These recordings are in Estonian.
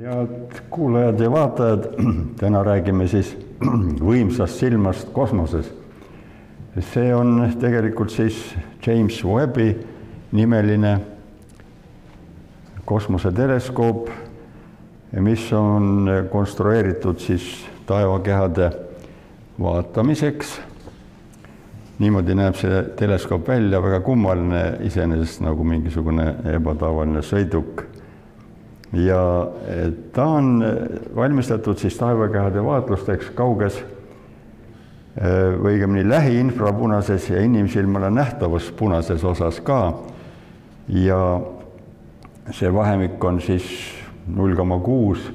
head kuulajad ja vaatajad, täna räägime siis võimsast silmast kosmoses. see on tegelikult siis James Webbi nimeline kosmoseteleskoop, mis on konstrueeritud siis taevakehade vaatamiseks. niimoodi näeb see teleskoop välja, väga kummaline, iseenesest nagu mingisugune ebatavaline sõiduk ja ta on valmistatud siis taevakehade vaatlusteks kauges või õigemini lähiinfrapunases ja inimsilmale nähtavas punases osas ka. ja see vahemik on siis null koma kuus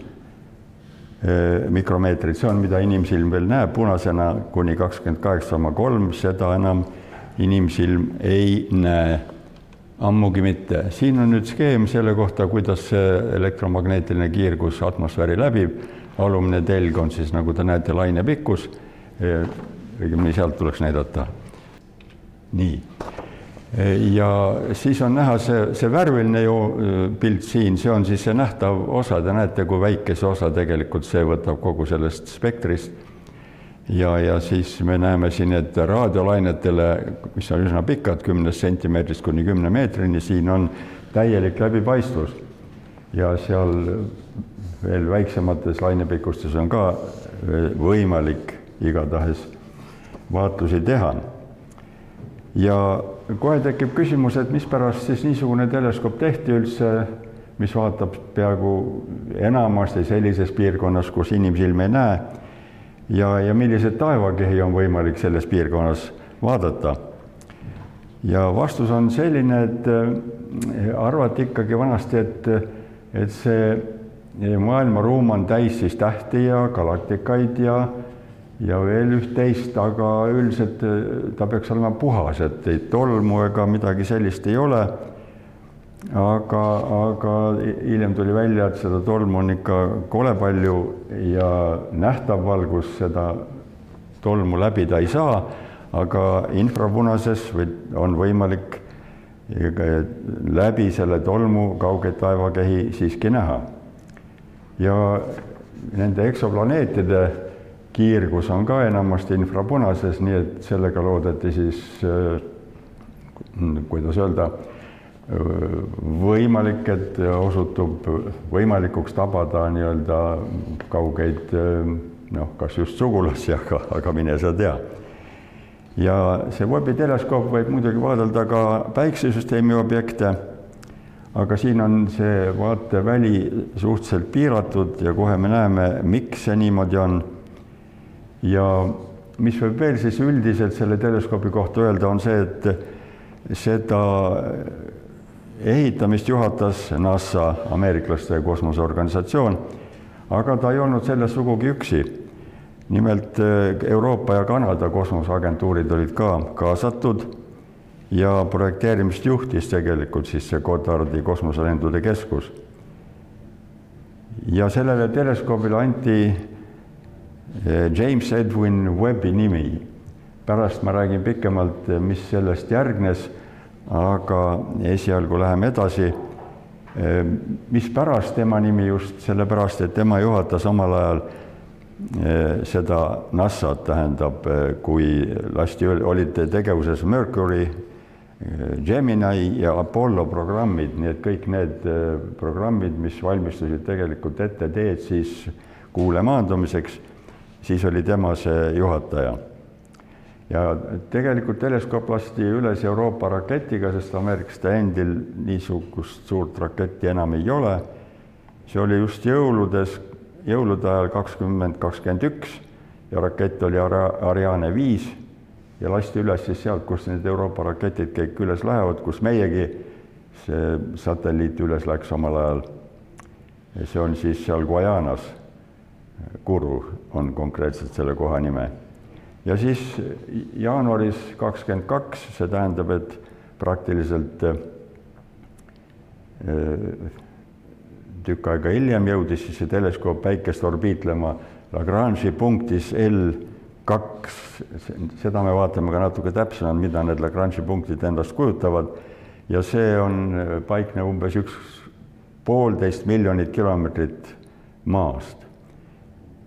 mikromeetrit, see on, mida inimsilm veel näeb punasena kuni kakskümmend kaheksa koma kolm, seda enam inimsilm ei näe ammugi mitte. siin on nüüd skeem selle kohta, kuidas see elektromagneetiline kiirgus atmosfääri läbib. alumine telg on siis, nagu te näete, laine pikkus. õigemini sealt tuleks näidata. nii. ja siis on näha see, see värviline ju pilt siin, see on siis see nähtav osa, te näete, kui väike see osa tegelikult see võtab kogu sellest spektrist ja, ja siis me näeme siin, et raadiolainetele, mis on üsna pikad, kümnest sentimeetrist kuni kümne meetrini, siin on täielik läbipaistvus. ja seal veel väiksemates lainepikkustes on ka võimalik igatahes vaatlusi teha. ja kohe tekib küsimus, et mispärast siis niisugune teleskoop tehti üldse, mis vaatab peaaegu enamasti sellises piirkonnas, kus inimsilm ei näe ja, ja milliseid taevakehi on võimalik selles piirkonnas vaadata. ja vastus on selline, et äh, arvati ikkagi vanasti, et, et see maailmaruum on täis siis tähti ja galaktikaid ja, ja veel üht-teist, aga üldiselt äh, ta peaks olema puhas, et ei tolmu ega midagi sellist ei ole aga, aga hiljem tuli välja, et seda tolmu on ikka kole palju ja nähtav valgus seda tolmu läbida ei saa, aga infrapunases või on võimalik läbi selle tolmu kaugeid taevakehi siiski näha. ja nende eksoplaneetide kiirgus on ka enamasti infrapunases, nii et sellega loodeti siis, kuidas öelda võimalik, et osutub võimalikuks tabada nii-öelda kaugeid noh, kas just sugulasi, aga, aga mine sa tea. ja see Webbi teleskoop võib muidugi vaadelda ka päiksesüsteemi objekte, aga siin on see vaateväli suhteliselt piiratud ja kohe me näeme, miks see niimoodi on. ja mis võib veel siis üldiselt selle teleskoobi kohta öelda, on see, et seda ehitamist juhatas NASA, ameeriklaste kosmoseorganisatsioon, aga ta ei olnud selles sugugi üksi. nimelt eh, Euroopa ja Kanada kosmoseagentuurid olid ka kaasatud ja projekteerimist juhtis tegelikult siis see Godardi kosmoselendude keskus. ja sellele teleskoobile anti eh, James Edwin Webbi nimi. pärast ma räägin pikemalt, mis sellest järgnes aga esialgu läheme edasi. Mispärast tema nimi just, sellepärast et tema juhatas omal ajal seda NASA-t, tähendab, kui lasti, olid tegevuses Mercury, Gemini ja Apollo programmid, nii et kõik need programmid, mis valmistasid tegelikult ette teed siis kuule maandumiseks, siis oli tema see juhataja ja tegelikult teleskoop lasti üles Euroopa raketiga, sest ameeriklaste endil niisugust suurt raketti enam ei ole. see oli just jõuludes, jõulude ajal kakskümmend kakskümmend üks ja rakett oli Ariane viis ja lasti üles siis sealt, kus need Euroopa raketid kõik üles lähevad, kus meiegi see satelliit üles läks omal ajal. see on siis seal Guajanas, Kuru on konkreetselt selle koha nime ja siis jaanuaris kakskümmend kaks, see tähendab, et praktiliselt äh, tükk aega hiljem jõudis siis see teleskoop päikest orbiitlema Lagrange'i punktis L kaks, seda me vaatame ka natuke täpsemalt, mida need Lagrange'i punktid endast kujutavad ja see on, paikneb umbes üks poolteist miljonit kilomeetrit maast.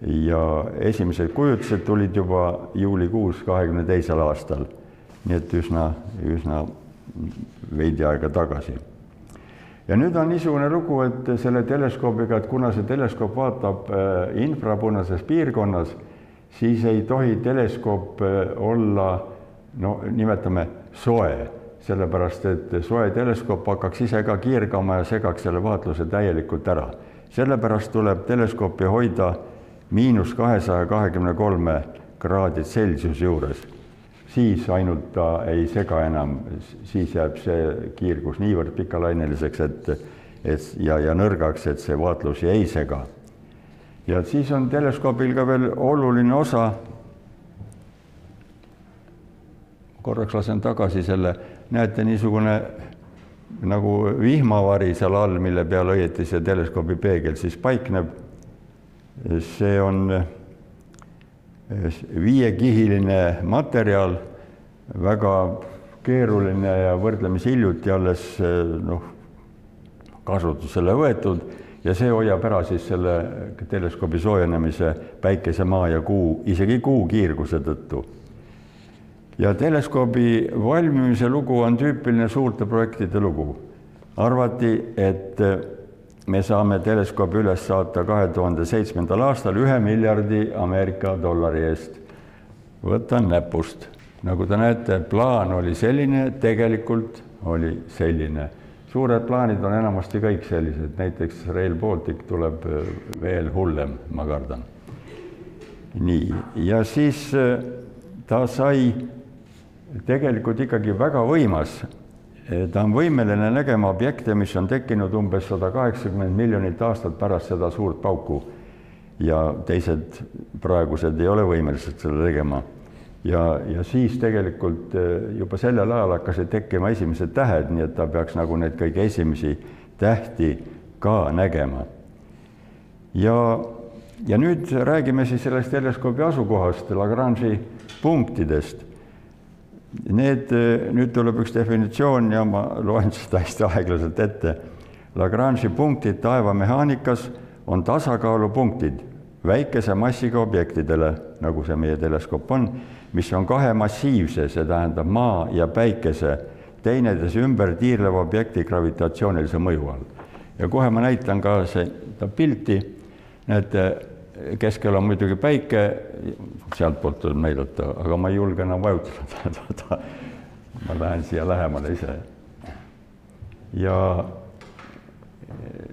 Ja esimesed kujutised tulid juba juulikuus kahekümne teisel aastal, nii et üsna, üsna veidi aega tagasi. ja nüüd on niisugune lugu, et selle teleskoobiga, et kuna see teleskoop vaatab äh, infrapunases piirkonnas, siis ei tohi teleskoop äh, olla no nimetame soe sellepärast et soe teleskoop hakkaks ise ka kiirgama ja segaks selle vaatluse täielikult ära. sellepärast tuleb teleskoopi hoida miinus kahesaja kahekümne kolme kraadi Celsiuse juures. siis ainult ta ei sega enam, siis jääb see kiirgus niivõrd pikalaineliseks, et, et ja, ja nõrgaks, et see vaatlusi ei sega. ja siis on teleskoobil ka veel oluline osa korraks lasen tagasi selle näete, niisugune nagu vihmavari seal all, mille peal õieti see teleskoobi peegel siis paikneb. See on viiekihiline materjal, väga keeruline ja võrdlemisi hiljuti alles noh, kasutusele võetud ja see hoiab ära siis selle teleskoobi soojenemise päikese, maa ja kuu, isegi kuu kiirguse tõttu ja teleskoobi valmimise lugu on tüüpiline suurte projektide lugu. arvati, et me saame teleskoobi üles saata kahe tuhande seitsmendal aastal ühe miljardi Ameerika dollari eest. võtan näpust, nagu te näete, plaan oli selline, tegelikult oli selline. suured plaanid on enamasti kõik sellised, näiteks Rail Baltic tuleb veel hullem, ma kardan. nii, ja siis ta sai tegelikult ikkagi väga võimas. Ta on võimeline nägema objekte, mis on tekkinud umbes sada kaheksakümmend miljonit aastat pärast seda suurt pauku. ja teised praegused ei ole võimelised seda tegema. ja, ja siis tegelikult eh, juba sellel ajal hakkasid tekkima esimesed tähed, nii et ta peaks nagu neid kõige esimesi tähti ka nägema. ja, ja nüüd räägime siis sellest teleskoobi asukohast, Lagrange'i punktidest Need, nüüd tuleb üks definitsioon ja ma loen seda hästi aeglaselt ette. Lagrange'i punktid taevamehaanikas on tasakaalupunktid väikese massiga objektidele, nagu see meie teleskoop on, mis on kahe massiivse, see tähendab Maa ja Päikese, teineteise ümber tiirleva objekti gravitatsioonilise mõju all. ja kohe ma näitan ka seda pilti, näete, keskel on muidugi päike, sealtpoolt tuleb näidata, aga ma ei julge enam vajutada ma lähen siia lähemale ise. ja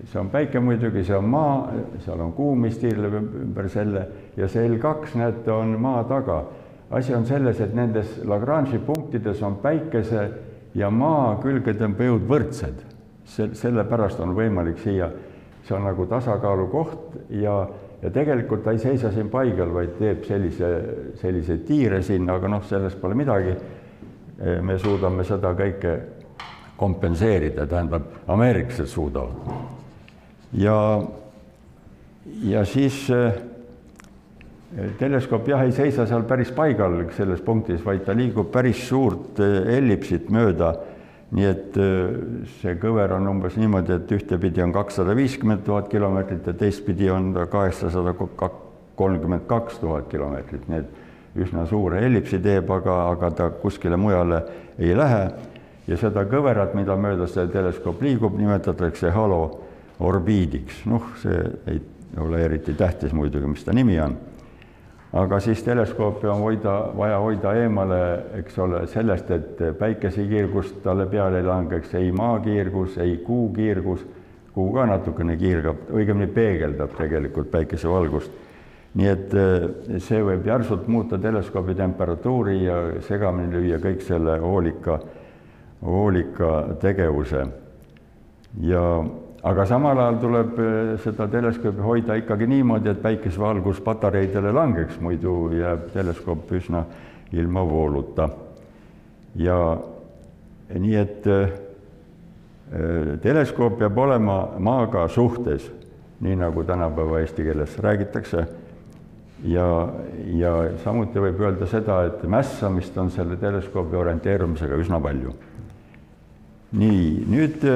see on päike muidugi, see on maa, seal on kuu, mis tiirleb ümber selle ja see L2, näete, on maa taga. asi on selles, et nendes Lagrange'i punktides on päikese ja maa külgetõmbejõud võrdsed. see, sellepärast on võimalik siia, see on nagu tasakaalu koht ja ja tegelikult ta ei seisa siin paigal, vaid teeb sellise, selliseid tiire sinna, aga noh, sellest pole midagi. me suudame seda kõike kompenseerida, tähendab, ameeriklased suudavad. ja, ja siis eh, teleskoop jah, ei seisa seal päris paigal selles punktis, vaid ta liigub päris suurt eh, ellipsit mööda nii et äh, see kõver on umbes niimoodi, et ühtepidi on kakssada viiskümmend tuhat kilomeetrit ja teistpidi on ta kaheksasada kolmkümmend kaks tuhat kilomeetrit, nii et üsna suure ellipsi teeb, aga, aga ta kuskile mujale ei lähe. ja seda kõverat, mida mööda see teleskoop liigub, nimetatakse haloorbiidiks. noh, see ei ole eriti tähtis muidugi, mis ta nimi on aga siis teleskoopi on hoida, vaja hoida eemale, eks ole, sellest, et päikesekiirgust talle peale ei langeks ei maakiirgus, ei kuu kiirgus, kuu ka natukene kiirgab, õigemini peegeldab tegelikult päikesevalgust. nii et eh, see võib järsult muuta teleskoobi temperatuuri ja segamini lüüa kõik selle hoolika, hoolika tegevuse. ja aga samal ajal tuleb eh, seda teleskoopi hoida ikkagi niimoodi, et päikesevalgus patareidele langeks, muidu jääb teleskoop üsna ilma vooluta. ja nii, et eh, teleskoop peab olema maaga suhtes, nii nagu tänapäeva eesti keeles räägitakse. ja, ja samuti võib öelda seda, et mässamist on selle teleskoobi orienteerumisega üsna palju. nii, nüüd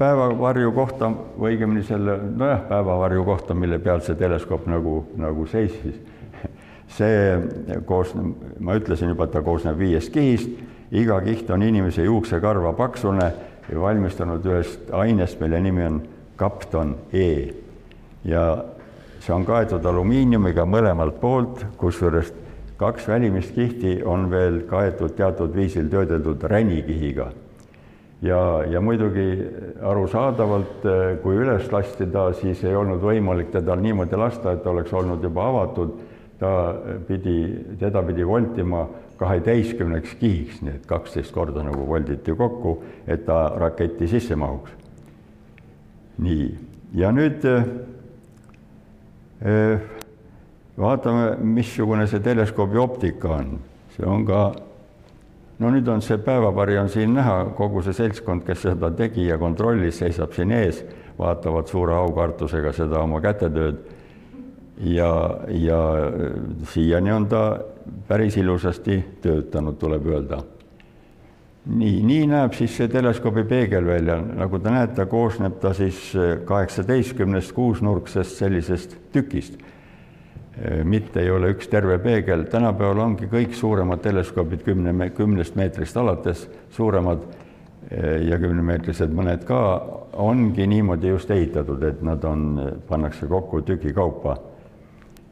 päevavarju kohta või õigemini selle, nojah, päevavarju kohta, mille peal see teleskoop nagu, nagu seisis. see koosneb, ma ütlesin juba, et ta koosneb viiest kihist, iga kiht on inimese juuksekarva paksune ja valmistunud ühest ainest, mille nimi on kapton E. ja see on kaetud alumiiniumiga mõlemalt poolt, kusjuures kaks välimist kihti on veel kaetud teatud viisil töödeldud ränikihiga ja, ja muidugi arusaadavalt, kui üles lasti ta, siis ei olnud võimalik teda niimoodi lasta, et oleks olnud juba avatud, ta pidi, teda pidi voltima kaheteistkümneks kihiks, nii et kaksteist korda nagu volditi kokku, et ta raketi sisse mahuks. nii, ja nüüd vaatame, missugune see teleskoobi optika on, see on ka no nüüd on see päevavari on siin näha, kogu see seltskond, kes seda tegi ja kontrollis, seisab siin ees, vaatavad suure aukartusega seda oma kätetööd. ja, ja siiani on ta päris ilusasti töötanud, tuleb öelda. nii, nii näeb siis see teleskoobi peegel välja, nagu te näete, koosneb ta siis kaheksateistkümnest kuusnurksest sellisest tükist Äh, mitte ei ole üks terve peegel, tänapäeval ongi kõik suuremad teleskoobid kümne, kümnest meetrist alates, suuremad äh, ja kümnemeetrised mõned ka, ongi niimoodi just ehitatud, et nad on, pannakse kokku tüki kaupa.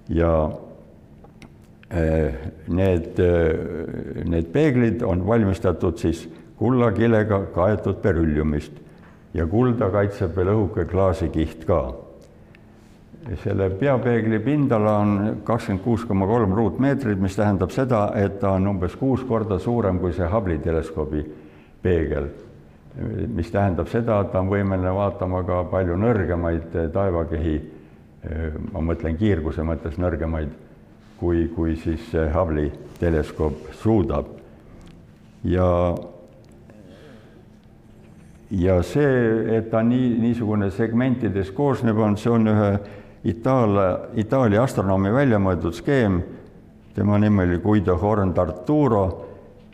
ja äh, need, need peeglid on valmistatud siis kullakilega kaetud berülliumist. Ja kulda kaitseb veel õhuke klaasikiht ka selle peapeegli pindala on kakskümmend kuus koma kolm ruutmeetrit, mis tähendab seda, et ta on umbes kuus korda suurem kui see Hubble'i teleskoobi peegel. mis tähendab seda, et ta on võimeline vaatama ka palju nõrgemaid taevakehi, ma mõtlen kiirguse mõttes nõrgemaid, kui, kui siis see Hubble'i teleskoop suudab. ja ja see, et ta nii, niisugune segmentides koosneb, on, see on ühe Itaalia, Itaalia astronoomi välja mõeldud skeem, tema nimi oli Guido Horn d'Arturo.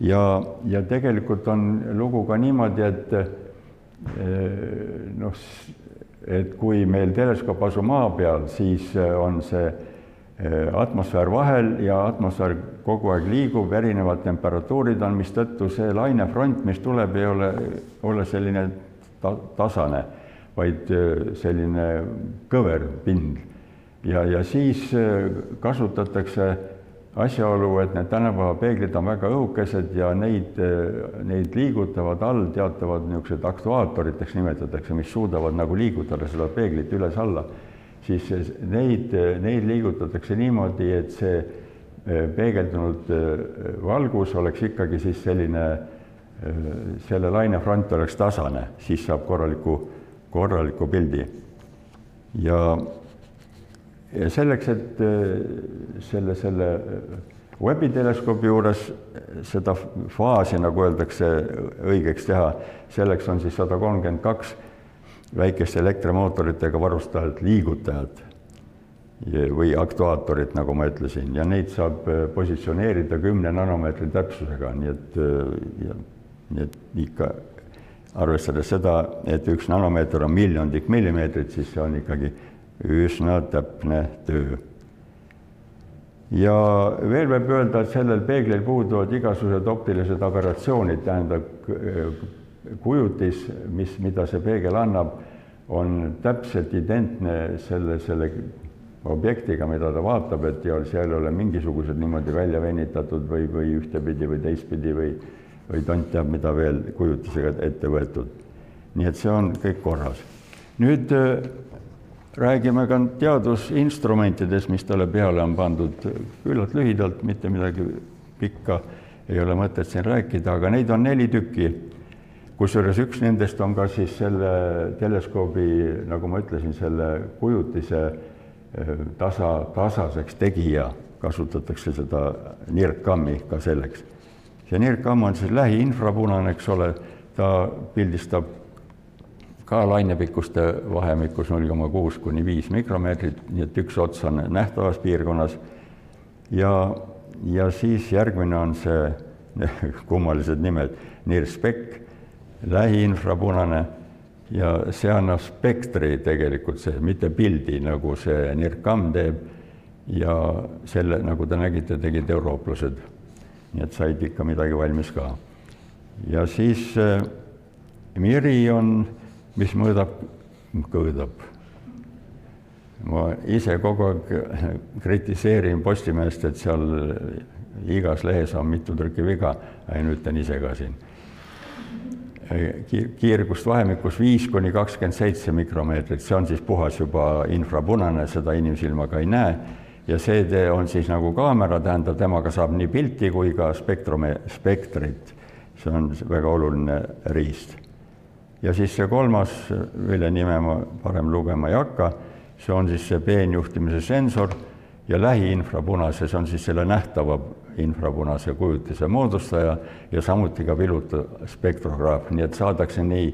Ja, ja tegelikult on lugu ka niimoodi, et eh, noh, et kui meil teleskoop asub maa peal, siis on see eh, atmosfäär vahel ja atmosfäär kogu aeg liigub, erinevad temperatuurid on, mistõttu see lainefront, mis tuleb, ei ole, ole selline ta-, tasane vaid äh, selline kõver pind. ja, ja siis äh, kasutatakse asjaolu, et need tänapäeva peeglid on väga õhukesed ja neid, äh, neid liigutavad all teatavad niisugused aktuaatoriteks nimetatakse, mis suudavad nagu liigutada seda peeglit üles-alla, siis neid, neid liigutatakse niimoodi, et see peegeldunud valgus oleks ikkagi siis selline, selle lainefront oleks tasane, siis saab korraliku korraliku pildi. ja, ja selleks, et äh, selle, selle webiteleskoobi juures seda faasi, nagu öeldakse, õigeks teha, selleks on siis sada kolmkümmend kaks väikeste elektrimootoritega varustatud liigutajat või aktuaatorit, nagu ma ütlesin, ja neid saab äh, positsioneerida kümne nanomeetri täpsusega, nii et, äh, nii et ikka arvestades seda, et üks nanomeeter on miljondik millimeetrit, siis see on ikkagi üsna täpne töö. ja veel võib öelda, et sellel peeglil puuduvad igasugused optilised aberratsioonid, tähendab kujutis, mis, mida see peegel annab, on täpselt identne selle, selle objektiga, mida ta vaatab, et ja seal ei ole mingisugused niimoodi välja venitatud või, või ühtepidi või teistpidi või või tont teab, mida veel kujutisega ette võetud. nii et see on kõik korras. nüüd äh, räägime ka teadusinstrumentidest, mis talle peale on pandud, küllalt lühidalt, mitte midagi pikka ei ole mõtet siin rääkida, aga neid on neli tükki. kusjuures üks nendest on ka siis selle teleskoobi, nagu ma ütlesin, selle kujutise äh, tasa, tasaseks tegija, kasutatakse seda nirkkammi ka selleks see NIRCam on siis lähiinfrapunane, eks ole, ta pildistab ka lainepikkuste vahemikus null koma kuus kuni viis mikromeetrit, nii et üks ots on nähtavas piirkonnas. ja, ja siis järgmine on see kummalised nimed, NIRSPEC, lähiinfrapunane, ja see annab spektri tegelikult see, mitte pildi, nagu see NIRCam teeb ja selle, nagu te nägite, tegid eurooplased. Nii et said ikka midagi valmis ka. ja siis äh, Miri on, mis mõõdab, kõõdab. ma ise kogu aeg kritiseerin Postimeest, et seal igas lehes on mitu trükki viga, nüüd ütlen ise ka siin kiirgust vahemikus viis kuni kakskümmend seitse mikromeetrit, see on siis puhas juba infrapunane, seda inimsilmaga ei näe. Ja see on siis nagu kaamera, tähendab, temaga saab nii pilti kui ka spektrume, spektrit. see on väga oluline riist. ja siis see kolmas, mille nime ma parem lugema ei hakka, see on siis see peenjuhtimise sensor ja lähiinfrapunases on siis selle nähtava infrapunase kujutise moodustaja ja samuti ka piluta spektrograaf, nii et saadakse nii,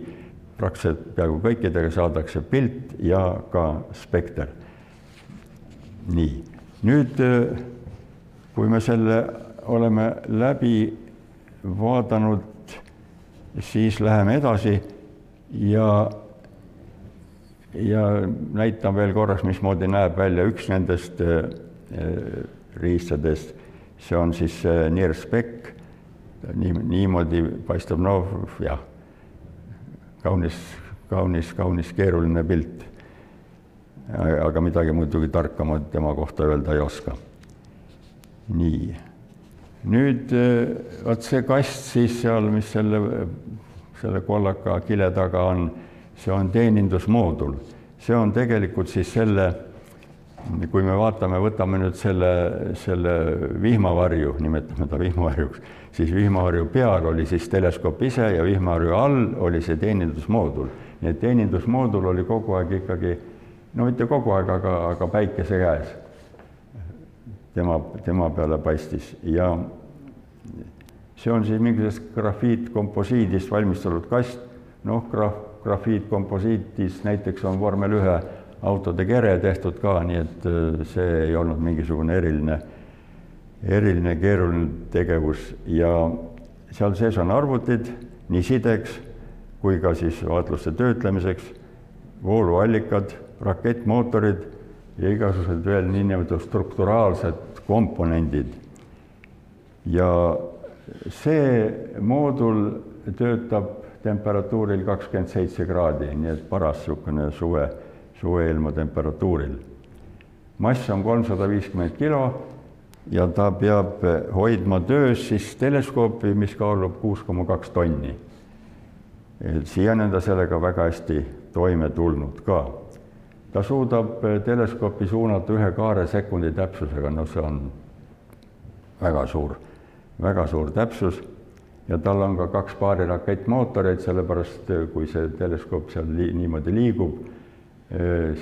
praktiliselt peaaegu kõikidega saadakse pilt ja ka spekter. nii, nüüd kui me selle oleme läbi vaadanud, siis läheme edasi ja ja näitan veel korraks, mismoodi näeb välja üks nendest riistadest see on siis Nirspek, nii, niimoodi paistab, no jah, kaunis, kaunis, kaunis keeruline pilt. Aga midagi muidugi tarkamat tema kohta öelda ei oska. nii, nüüd vot see kast siis seal, mis selle, selle kollaka kile taga on, see on teenindusmoodul, see on tegelikult siis selle kui me vaatame, võtame nüüd selle, selle vihmavarju, nimetame ta vihmavarjuks, siis vihmavarju peal oli siis teleskoop ise ja vihmavarju all oli see teenindusmoodul. nii et teenindusmoodul oli kogu aeg ikkagi, no mitte kogu aeg, aga, aga päikese käes. tema, tema peale paistis. Ja see on siis mingisugusest grafiitkomposiidist valmistatud kast, noh, graf-, grafiitkomposiitis näiteks on vormel ühe autode kere tehtud ka, nii et äh, see ei olnud mingisugune eriline, eriline keeruline tegevus. Ja seal sees on arvutid nii sideks kui ka siis vaatluste töötlemiseks, vooluallikad, rakettmootorid ja igasugused veel niinimetatud strukturaalsed komponendid. ja see moodul töötab temperatuuril kakskümmend seitse kraadi, nii et paras niisugune suve suveilma temperatuuril. mass on kolmsada viiskümmend kilo ja ta peab hoidma töös siis teleskoopi, mis kaalub kuus koma kaks tonni. siiani on ta sellega väga hästi toime tulnud ka. Ta suudab teleskoopi suunata ühe kaaresekundi täpsusega, no see on väga suur, väga suur täpsus ja tal on ka kaks paari rakettmootoreid, sellepärast kui see teleskoop seal li niimoodi liigub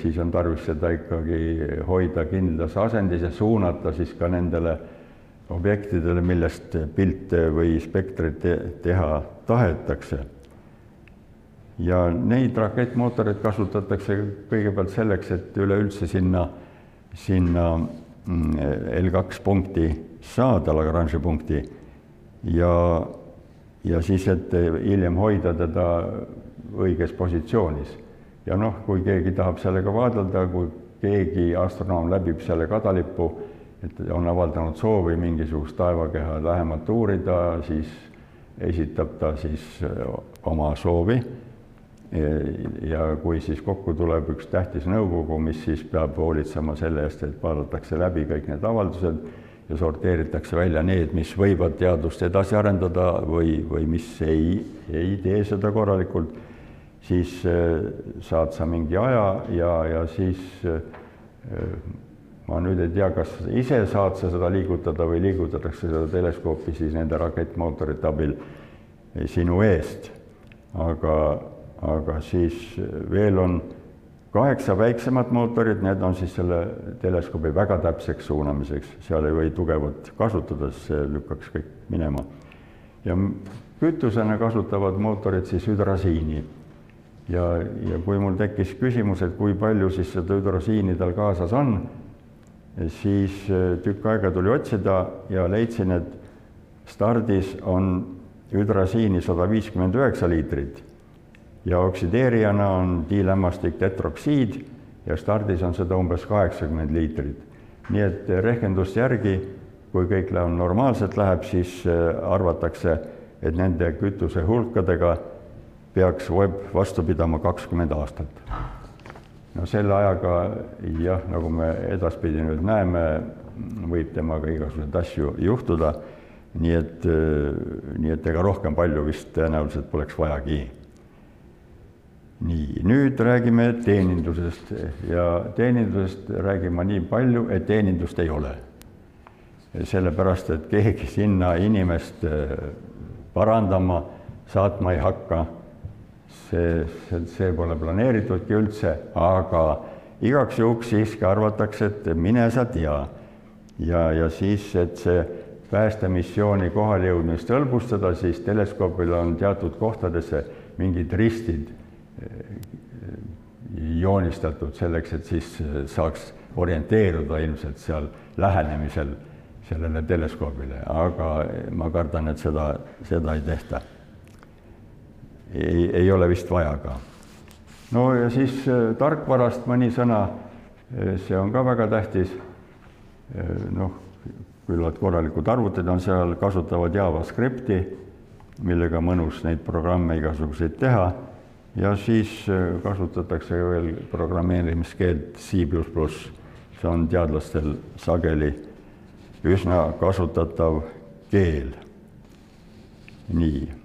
siis on tarvis seda ikkagi hoida kindlas asendis ja suunata siis ka nendele objektidele, millest pilte või spektrit teha tahetakse. Ja neid rakettmootoreid kasutatakse kõigepealt selleks, et üleüldse sinna, sinna mm, L2 punkti saada, Lagrange'i punkti, ja, ja siis, et hiljem hoida teda õiges positsioonis ja noh, kui keegi tahab sellega vaadelda, kui keegi astronoom läbib selle kadalippu, et on avaldanud soovi mingisugust taevakeha lähemalt uurida, siis esitab ta siis oma soovi. Ja kui siis kokku tuleb üks tähtis nõukogu, mis siis peab hoolitsema selle eest, et vaadatakse läbi kõik need avaldused ja sorteeritakse välja need, mis võivad teadust edasi arendada või, või mis ei, ei tee seda korralikult siis äh, saad sa mingi aja ja, ja siis äh, ma nüüd ei tea, kas ise saad sa seda liigutada või liigutatakse seda teleskoopi siis nende rakettmootorite abil sinu eest. aga, aga siis veel on kaheksa väiksemat mootorit, need on siis selle teleskoobi väga täpseks suunamiseks, seal ei või tugevat kasutada, sest see lükkaks kõik minema. ja kütusena kasutavad mootorid siis hüdrasiini ja, ja kui mul tekkis küsimus, et kui palju siis seda hüdrosiini tal kaasas on, siis äh, tükk aega tuli otsida ja leidsin, et stardis on hüdrosiini sada viiskümmend üheksa liitrit ja oksideerijana on diilämmastik tetroksiid ja stardis on seda umbes kaheksakümmend liitrit. nii et rehkenduste järgi, kui kõik läheb normaalselt läheb, siis arvatakse, et nende kütuse hulkadega peaks web vastu pidama kakskümmend aastat. no selle ajaga jah, nagu me edaspidi nüüd näeme, võib temaga igasuguseid asju juhtuda, nii et, nii et ega rohkem palju vist tõenäoliselt poleks vajagi. Nii, nüüd räägime teenindusest ja teenindusest räägin ma nii palju, et teenindust ei ole. sellepärast, et keegi sinna inimest parandama saatma ei hakka see, see, see pole planeeritudki üldse, aga igaks juhuks siiski arvatakse, et mine sa tea. ja, ja siis, et see päästemissiooni kohale jõudmist hõlbustada, siis teleskoopil on teatud kohtadesse mingid ristid joonistatud selleks, et siis saaks orienteeruda ilmselt seal lähenemisel sellele teleskoobile, aga ma kardan, et seda, seda ei tehta ei, ei ole vist vaja ka. no ja siis äh, tarkvarast mõni sõna, äh, see on ka väga tähtis. Äh, noh, küllalt korralikud arvutid on seal, kasutavad JavaScripti, millega mõnus neid programme igasuguseid teha ja siis kasutatakse veel programmeerimiskeelt C++, see on teadlastel sageli üsna kasutatav keel. nii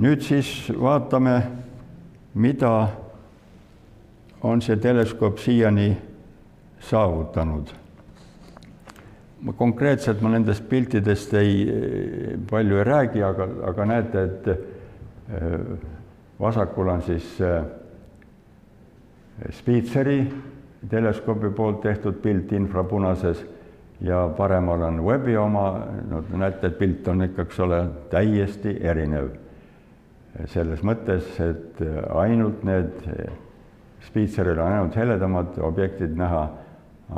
nüüd siis vaatame, mida on see teleskoop siiani saavutanud. ma konkreetselt ma nendest piltidest ei, palju ei räägi, aga, aga näete, et äh, vasakul on siis äh, Spitzeri teleskoobi poolt tehtud pilt infrapunases ja paremal on Webbi oma, no näete, et pilt on ikka, eks ole, täiesti erinev. Selles mõttes, et ainult need, Spitzeril on ainult heledamad objektid näha,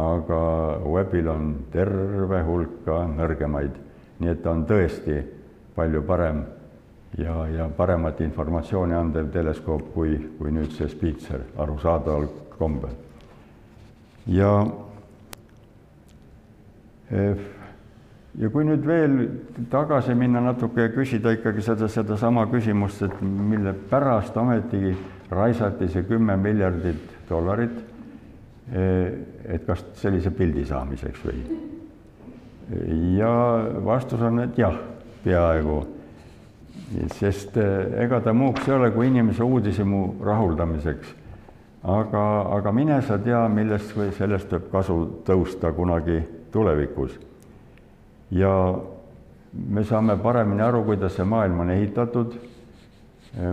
aga Webbil on terve hulk ka nõrgemaid, nii et ta on tõesti palju parem ja, ja paremat informatsiooni andev teleskoop kui, kui nüüd see Spitzer arusaadaval kombel. ja eh, ja kui nüüd veel tagasi minna natuke ja küsida ikkagi seda, sedasama küsimust, et mille pärast ometigi raisati see kümme miljardit dollarit, eh, et kas sellise pildi saamiseks või? ja vastus on, et jah, peaaegu. Sest eh, ega ta muuks ei ole kui inimese uudishimu rahuldamiseks. aga, aga mine sa tea, millest või sellest võib kasu tõusta kunagi tulevikus ja me saame paremini aru, kuidas see maailm on ehitatud.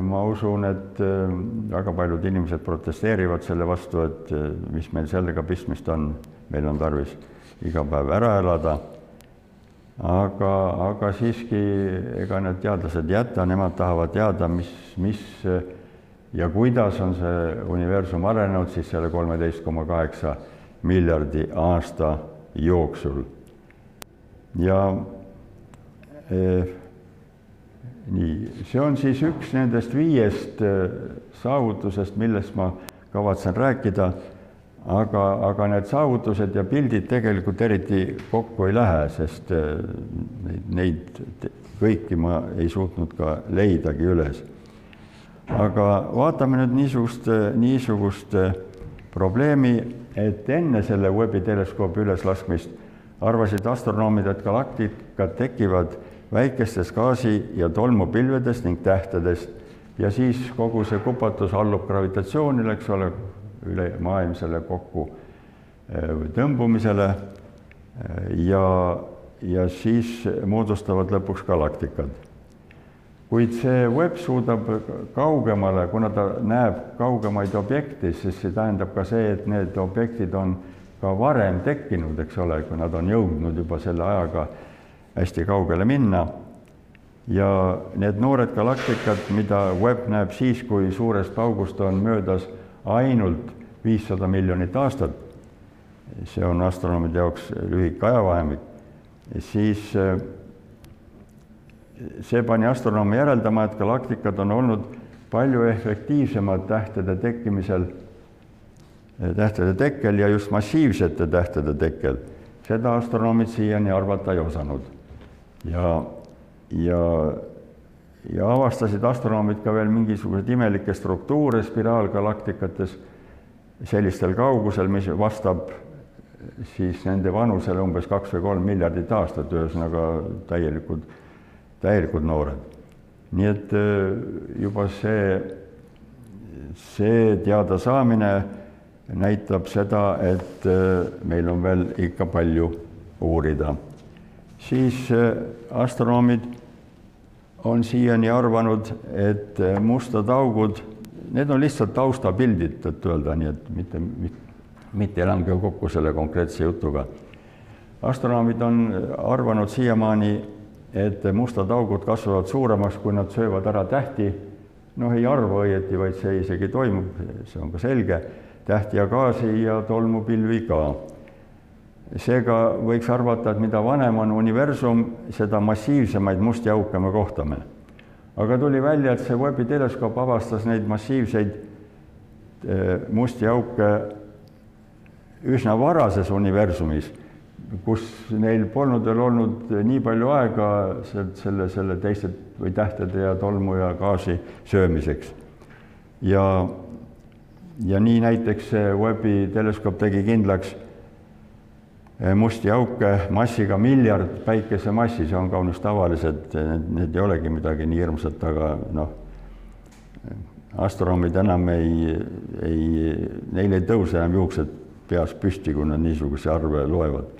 ma usun, et äh, väga paljud inimesed protesteerivad selle vastu, et mis meil sellega pistmist on, meil on tarvis iga päev ära elada. Aga, aga siiski, ega need teadlased ei jäta, nemad tahavad teada, mis, mis ja kuidas on see universum arenenud siis selle kolmeteist koma kaheksa miljardi aasta jooksul. Ja eh, nii, see on siis üks nendest viiest eh, saavutusest, millest ma kavatsen rääkida, aga, aga need saavutused ja pildid tegelikult eriti kokku ei lähe, sest eh, neid, neid kõiki ma ei suutnud ka leidagi üles. aga vaatame nüüd niisugust, niisugust probleemi, et enne selle Webbi teleskoobi üleslaskmist arvasid astronoomid, et galaktikad tekivad väikestest gaasi- ja tolmupilvedest ning tähtedest ja siis kogu see kupatus allub gravitatsioonile, eks ole, ülemaailmsele kokku äh, tõmbumisele äh, ja, ja siis moodustavad lõpuks galaktikad. kuid see Webb suudab kaugemale, kuna ta näeb kaugemaid objekte, siis see tähendab ka see, et need objektid on ka varem tekkinud, eks ole, kui nad on jõudnud juba selle ajaga hästi kaugele minna. ja need noored galaktikad, mida Webb näeb siis, kui suurest august on möödas ainult viissada miljonit aastat, see on astronoomide jaoks lühike ajavahemik, siis see pani astronoome järeldama, et galaktikad on olnud palju efektiivsemad tähtede tekkimisel, tähtede tekkel ja just massiivsete tähtede tekkel. seda astronoomid siiani arvata ei osanud. ja, ja, ja avastasid astronoomid ka veel mingisuguseid imelikke struktuure spiraalgalaktikates sellistel kaugusel, mis vastab siis nende vanusele umbes kaks või kolm miljardit aastat, ühesõnaga täielikud, täielikud noored. nii et juba see, see teadasaamine näitab seda, et meil on veel ikka palju uurida. siis astronoomid on siiani arvanud, et mustad augud, need on lihtsalt taustapildid, tõtt-öelda, nii et mitte, mitte mitte ei lange kokku selle konkreetse jutuga. astronoomid on arvanud siiamaani, et mustad augud kasvavad suuremaks, kui nad söövad ära tähti. noh, ei arva õieti, vaid see isegi toimub, see on ka selge, tähti ja gaasi ja tolmupilvi ka. Seega võiks arvata, et mida vanem on universum, seda massiivsemaid musti auke me kohtame. aga tuli välja, et see Webbi teleskoop avastas neid massiivseid eh, musti auke üsna varases universumis, kus neil polnud veel olnud nii palju aega selle, selle teiste või tähtede ja tolmu ja gaasi söömiseks. ja, ja nii näiteks see Webbi teleskoop tegi kindlaks musti auke massiga miljard päikese massi, see on kaunis tavalised, need, need ei olegi midagi nii hirmsat, aga noh, astronoomid enam ei, ei, neil ei tõuse enam juuksed peas püsti, kui nad niisuguse arve loevad.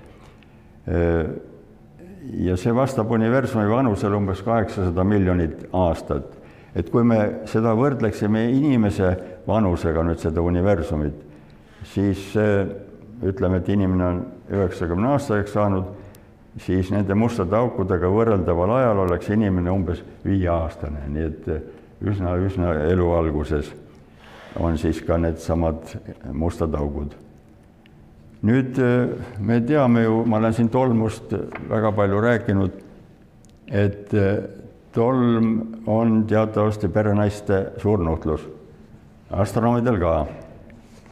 ja see vastab universumi vanusele umbes kaheksasada miljonit aastat. et kui me seda võrdleksime inimese vanusega nüüd seda universumit, siis ütleme, et inimene on üheksakümne aastaseks saanud, siis nende mustade aukudega võrreldaval ajal oleks inimene umbes viieaastane, nii et üsna, üsna elu alguses on siis ka needsamad mustad augud nüüd äh, me teame ju, ma olen siin tolmust väga palju rääkinud, et äh, tolm on teatavasti perenaiste surnutlus, astronoomidel ka,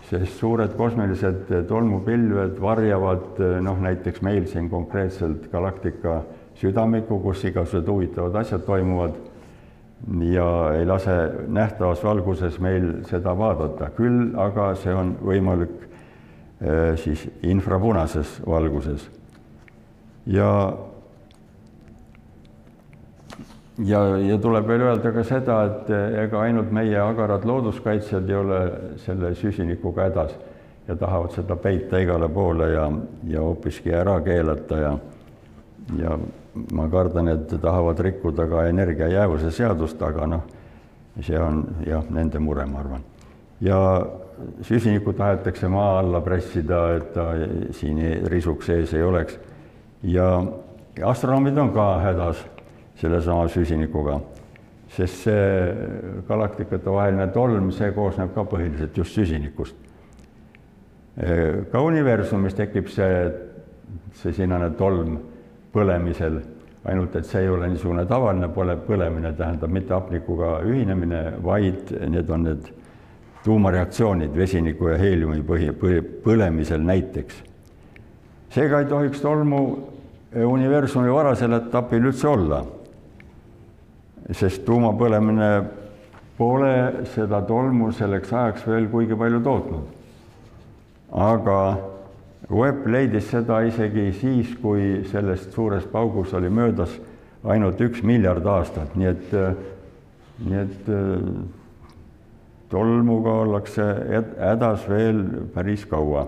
sest suured kosmilised tolmupilved varjavad noh, näiteks meil siin konkreetselt galaktika südamikku, kus igasugused huvitavad asjad toimuvad ja ei lase nähtavas valguses meil seda vaadata, küll aga see on võimalik Äh, siis infrapunases valguses. ja, ja, ja tuleb veel öelda ka seda, et ega ainult meie agarad looduskaitsjad ei ole selle süsinikuga hädas ja tahavad seda peita igale poole ja, ja hoopiski ära keelata ja, ja ma kardan, et tahavad rikkuda ka energia jäävuse seadust, aga noh, see on jah, nende mure, ma arvan. ja süsinikku tahetakse maa alla pressida, et ta siin risuks sees ei oleks. ja astronoomid on ka hädas sellesama süsinikuga, sest see galaktikate vaheline tolm, see koosneb ka põhiliselt just süsinikust. ka universumis tekib see, see sinane tolm põlemisel, ainult et see ei ole niisugune tavaline põle, põlemine, tähendab mitte hapnikuga ühinemine, vaid need on need tuumareaktsioonid vesiniku ja heeliumi põhi, põhi, põlemisel näiteks. seega ei tohiks tolmu universumi varasel etapil üldse olla, sest tuumapõlemine pole seda tolmu selleks ajaks veel kuigi palju tootnud. aga Webb leidis seda isegi siis, kui sellest suurest paugust oli möödas ainult üks miljard aastat, nii et, nii et tolmuga ollakse hädas veel päris kaua.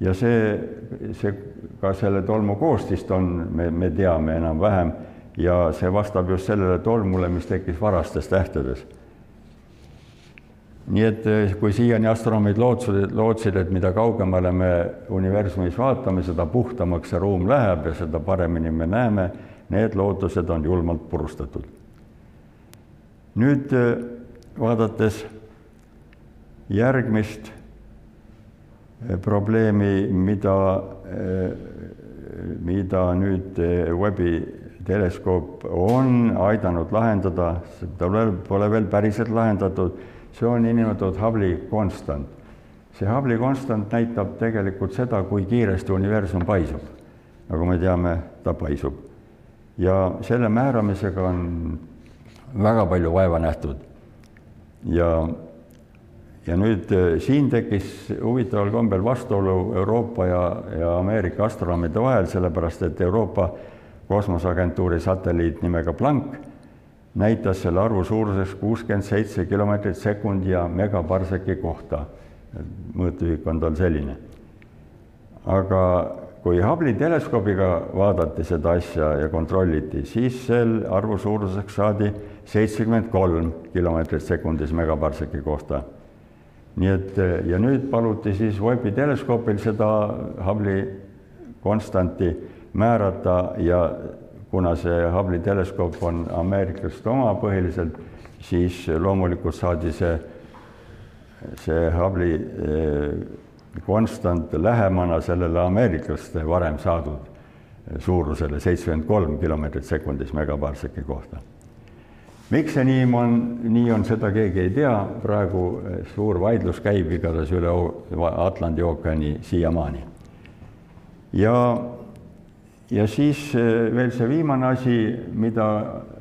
ja see, see, ka selle tolmu koostist on, me, me teame enam-vähem ja see vastab just sellele tolmule, mis tekkis varastes tähtedes. nii et kui siiani astronoomid lootsid, lootsid, et mida kaugemale me universumis vaatame, seda puhtamaks see ruum läheb ja seda paremini me näeme, need lootused on julmalt purustatud. nüüd vaadates järgmist eh, probleemi, mida, eh, mida nüüd eh, Webbi teleskoop on aidanud lahendada, seda pole veel päriselt lahendatud, see on niinimetatud Hubble'i konstant. see Hubble'i konstant näitab tegelikult seda, kui kiiresti universum paisub. nagu me teame, ta paisub. ja selle määramisega on väga palju vaeva nähtud. ja, ja nüüd eh, siin tekkis huvitaval kombel vastuolu Euroopa ja, ja Ameerika astronoomide vahel, sellepärast et Euroopa kosmoseagentuuri satelliit nimega Planck näitas selle arvu suuruseks kuuskümmend seitse kilomeetrit sekundi ja megaparseki kohta. mõõtühik on tal selline. aga kui Hubble'i teleskoobiga vaadati seda asja ja kontrolliti, siis sel arvu suuruseks saadi seitsekümmend kolm kilomeetrit sekundis megaparseki kohta. nii et ja nüüd paluti siis Webbi teleskoopil seda Hubble'i konstanti määrata ja kuna see Hubble'i teleskoop on ameeriklaste oma põhiliselt, siis loomulikult saadi see, see Hubble'i eh, konstant lähemana sellele ameeriklaste varem saadud suurusele seitsekümmend kolm kilomeetrit sekundis megaparseki kohta. miks see nii on, nii on, seda keegi ei tea, praegu eh, suur vaidlus käib igatahes üle Atlandi ookeani siiamaani. ja ja siis äh, veel see viimane asi, mida äh,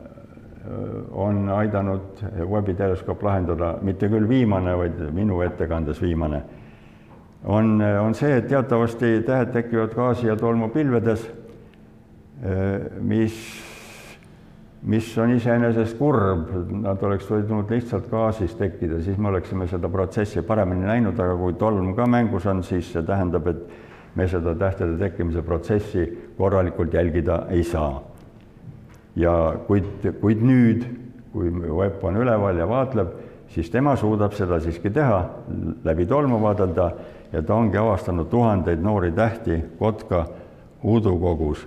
on aidanud Webbi teleskoop lahendada, mitte küll viimane, vaid minu ettekandes viimane, on, on see, et teatavasti tähed tekivad gaasi ja tolmu pilvedes, mis, mis on iseenesest kurb, nad oleks võinud lihtsalt gaasis tekkida, siis me oleksime seda protsessi paremini näinud, aga kui tolm ka mängus on, siis see tähendab, et me seda tähtede tekkimise protsessi korralikult jälgida ei saa. ja kuid, kuid nüüd, kui web on üleval ja vaatleb, siis tema suudab seda siiski teha, läbi tolmu vaadelda ja ta ongi avastanud tuhandeid noori tähti Kotka udukogus.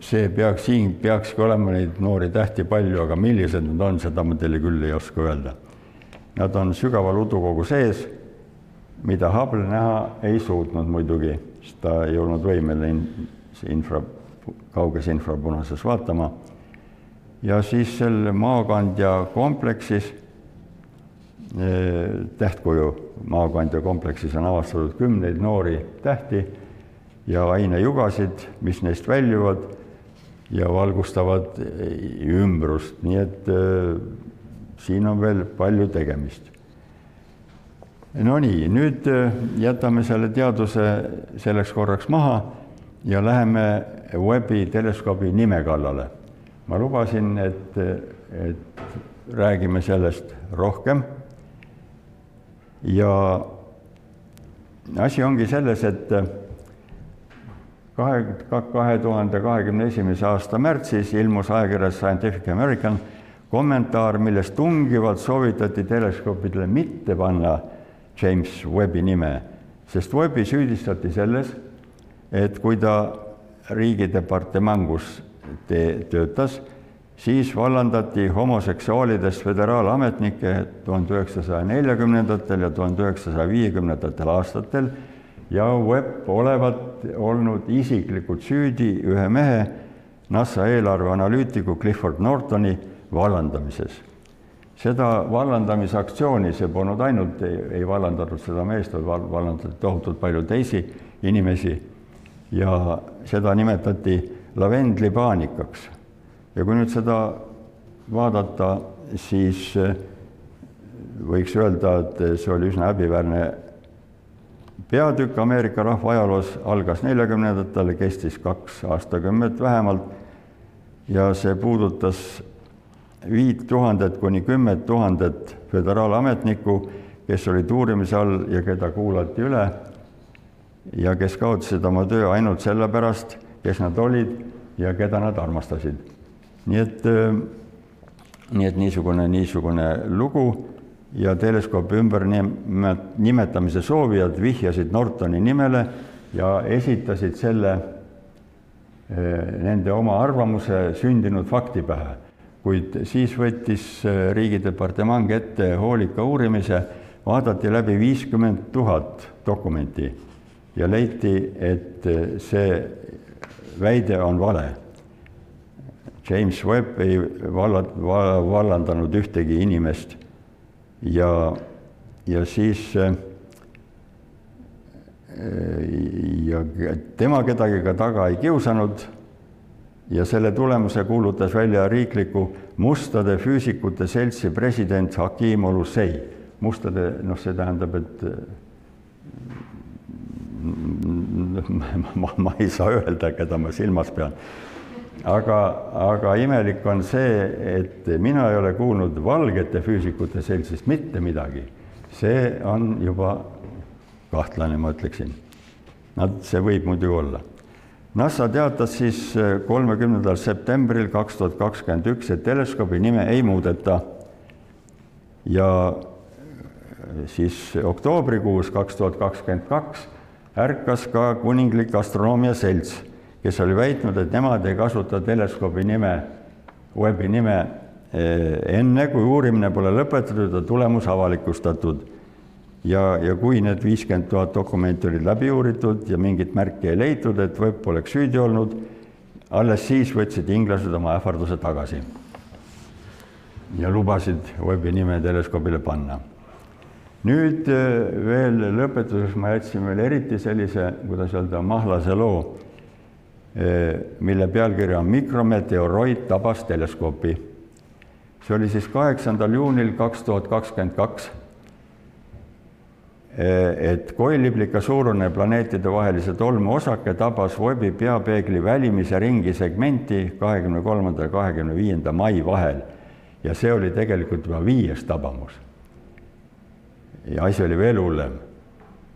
see peaks, siin peakski olema neid noori tähti palju, aga millised nad on, seda ma teile küll ei oska öelda. Nad on sügaval udukogu sees mida Hubble näha ei suutnud muidugi, sest ta ei olnud võimeline infra, kauges infrapunases vaatama. ja siis seal maakandja kompleksis, eh, tähtkuju maakandja kompleksis on avastatud kümneid noori tähti ja ainejugasid, mis neist väljuvad ja valgustavad ümbrust, nii et äh, siin on veel palju tegemist Nonii, nüüd äh, jätame selle teaduse selleks korraks maha ja läheme Webbi teleskoobi nime kallale. ma lubasin, et, et räägime sellest rohkem. ja asi ongi selles, et kahe, kahe tuhande kahekümne esimese aasta märtsis ilmus ajakirjas Scientific American kommentaar, milles tungivalt soovitati teleskoopidele mitte panna James Webbi nime, sest Webbi süüdistati selles, et kui ta riigidepartemangus te-, töötas, siis vallandati homoseksuaalidest föderaalametnikke tuhande üheksasaja neljakümnendatel ja tuhande üheksasaja viiekümnendatel aastatel ja Webb olevat olnud isiklikult süüdi ühe mehe, NASA eelarveanalüütiku Clifford Nortoni vallandamises seda vallandamisaktsiooni, see polnud ainult, ei vallandatud seda meest, vaid vallandati tohutult palju teisi inimesi ja seda nimetati lavendlipaanikaks. ja kui nüüd seda vaadata, siis eh, võiks öelda, et see oli üsna häbiväärne peatükk Ameerika rahva ajaloos, algas neljakümnendatel, kestis kaks aastakümmet vähemalt ja see puudutas viit tuhandet kuni kümmet tuhandet föderaalametnikku, kes olid uurimise all ja keda kuulati üle ja kes kaotasid oma töö ainult sellepärast, kes nad olid ja keda nad armastasid. nii et, äh, nii et niisugune, niisugune lugu ja teleskoopi ümber nimetamise soovijad vihjasid Nortoni nimele ja esitasid selle äh, nende oma arvamuse sündinud fakti pähe kuid siis võttis äh, riigidepartement ette hoolika uurimise, vaadati läbi viiskümmend tuhat dokumenti ja leiti, et äh, see väide on vale. James Webb ei valla, vallandanud ühtegi inimest ja, ja siis äh, ja tema kedagi ka taga ei kiusanud ja selle tulemuse kuulutas välja riikliku mustade füüsikute seltsi president Hakim Olusei. mustade, noh, see tähendab, et ma, ma ei saa öelda, keda ma silmas pean. aga, aga imelik on see, et mina ei ole kuulnud valgete füüsikute seltsist mitte midagi. see on juba kahtlane, ma ütleksin. Nad, see võib muidugi olla NASA teatas siis äh, kolmekümnendal septembril kaks tuhat kakskümmend üks, et teleskoobi nime ei muudeta. ja äh, siis oktoobrikuus kaks tuhat kakskümmend kaks ärkas ka Kuninglik Astronoomia Selts, kes oli väitnud, et nemad ei kasuta teleskoobi nime, Webbi nime äh, enne, kui uurimine pole lõpetatud ja tulemus avalikustatud ja, ja kui need viiskümmend tuhat dokumenti olid läbi uuritud ja mingit märki ei leitud, et Webb oleks süüdi olnud, alles siis võtsid inglased oma ähvarduse tagasi. ja lubasid Webbi nime teleskoobile panna. nüüd äh, veel lõpetuseks ma jätsin veel eriti sellise, kuidas öelda, mahlase loo, äh, mille pealkiri on Mikrometeoroid tabas teleskoopi. see oli siis kaheksandal juunil kaks tuhat kakskümmend kaks et koiliblika suurune planeetidevahelise tolmu osake tabas Webbi peapeegli välimise ringi segmenti kahekümne kolmanda ja kahekümne viienda mai vahel. ja see oli tegelikult juba viies tabamus. ja asi oli veel hullem.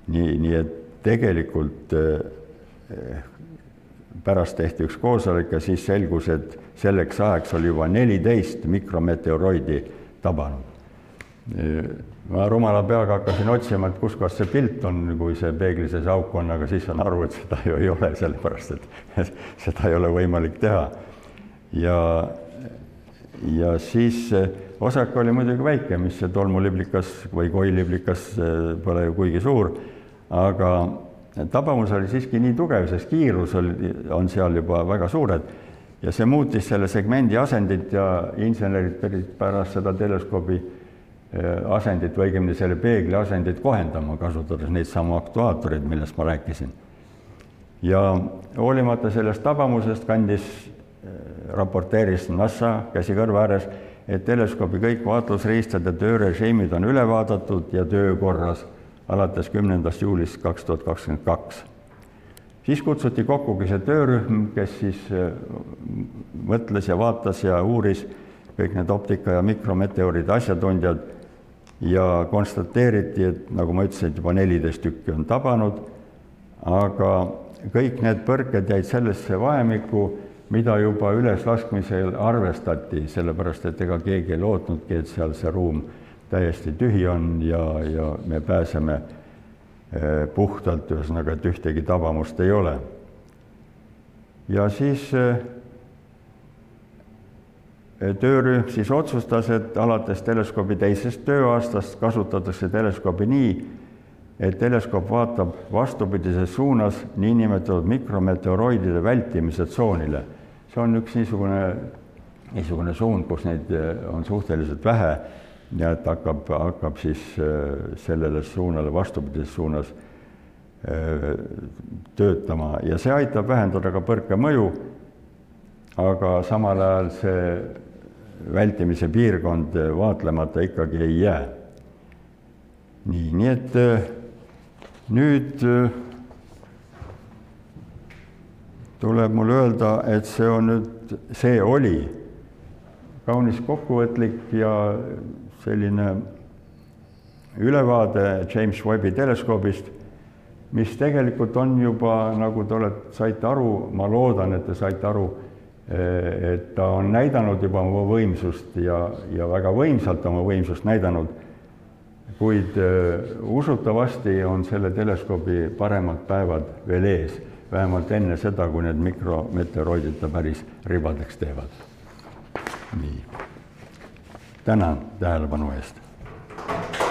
nii, nii et tegelikult eh, pärast tehti üks koosolek ja siis selgus, et selleks ajaks oli juba neliteist mikrometeoroidi tabanud ma rumala peaga hakkasin otsima, et kus kohas see pilt on, kui see peegli sees auk on, aga siis saan aru, et seda ju ei ole, sellepärast et seda ei ole võimalik teha. ja, ja siis osak oli muidugi väike, mis see tolmuliblikas või koiliblikas pole ju kuigi suur, aga tabamus oli siiski nii tugev, sest kiirus oli, on seal juba väga suured ja see muutis selle segmendi asendit ja insenerid pärast seda teleskoobi asendit või õigemini selle peegli asendit kohendama, kasutades neid samu aktuaatoreid, millest ma rääkisin. ja hoolimata sellest tabamusest kandis, äh, raporteeris NASA käsi kõrva ääres, et teleskoobi kõik vaatlusriistade töörežiimid on üle vaadatud ja töökorras alates kümnendast juulist kaks tuhat kakskümmend kaks. siis kutsuti kokkugi see töörühm, kes siis äh, mõtles ja vaatas ja uuris kõik need optika ja mikrometeoride asjatundjad ja konstateeriti, et nagu ma ütlesin, et juba neliteist tükki on tabanud, aga kõik need põrked jäid sellesse vahemikku, mida juba üleslaskmisel arvestati, sellepärast et ega keegi ei lootnudki, et seal see ruum täiesti tühi on ja, ja me pääseme eh, puhtalt, ühesõnaga, et ühtegi tabamust ei ole. ja siis eh, töörühm siis otsustas, et alates teleskoobi teisest tööaastast kasutatakse teleskoobi nii, et teleskoop vaatab vastupidises suunas niinimetatud mikrometeoroidide vältimise tsoonile. see on üks niisugune, niisugune suund, kus neid eh, on suhteliselt vähe ja et hakkab, hakkab siis eh, sellele suunale, vastupidises suunas eh, töötama ja see aitab vähendada ka põrke mõju, aga samal ajal see vältimise piirkond vaatlemata ikkagi ei jää. nii, nii et äh, nüüd äh, tuleb mul öelda, et see on nüüd, see oli kaunis kokkuvõtlik ja selline ülevaade James Webbi teleskoobist, mis tegelikult on juba, nagu te olete, saite aru, ma loodan, et te saite aru Eh, et ta on näidanud juba oma võimsust ja, ja väga võimsalt oma võimsust näidanud, kuid usutavasti on selle teleskoobi paremad päevad veel ees, vähemalt enne seda, kui need mikrometeoroidid ta päris ribadeks teevad. nii, tänan tähelepanu eest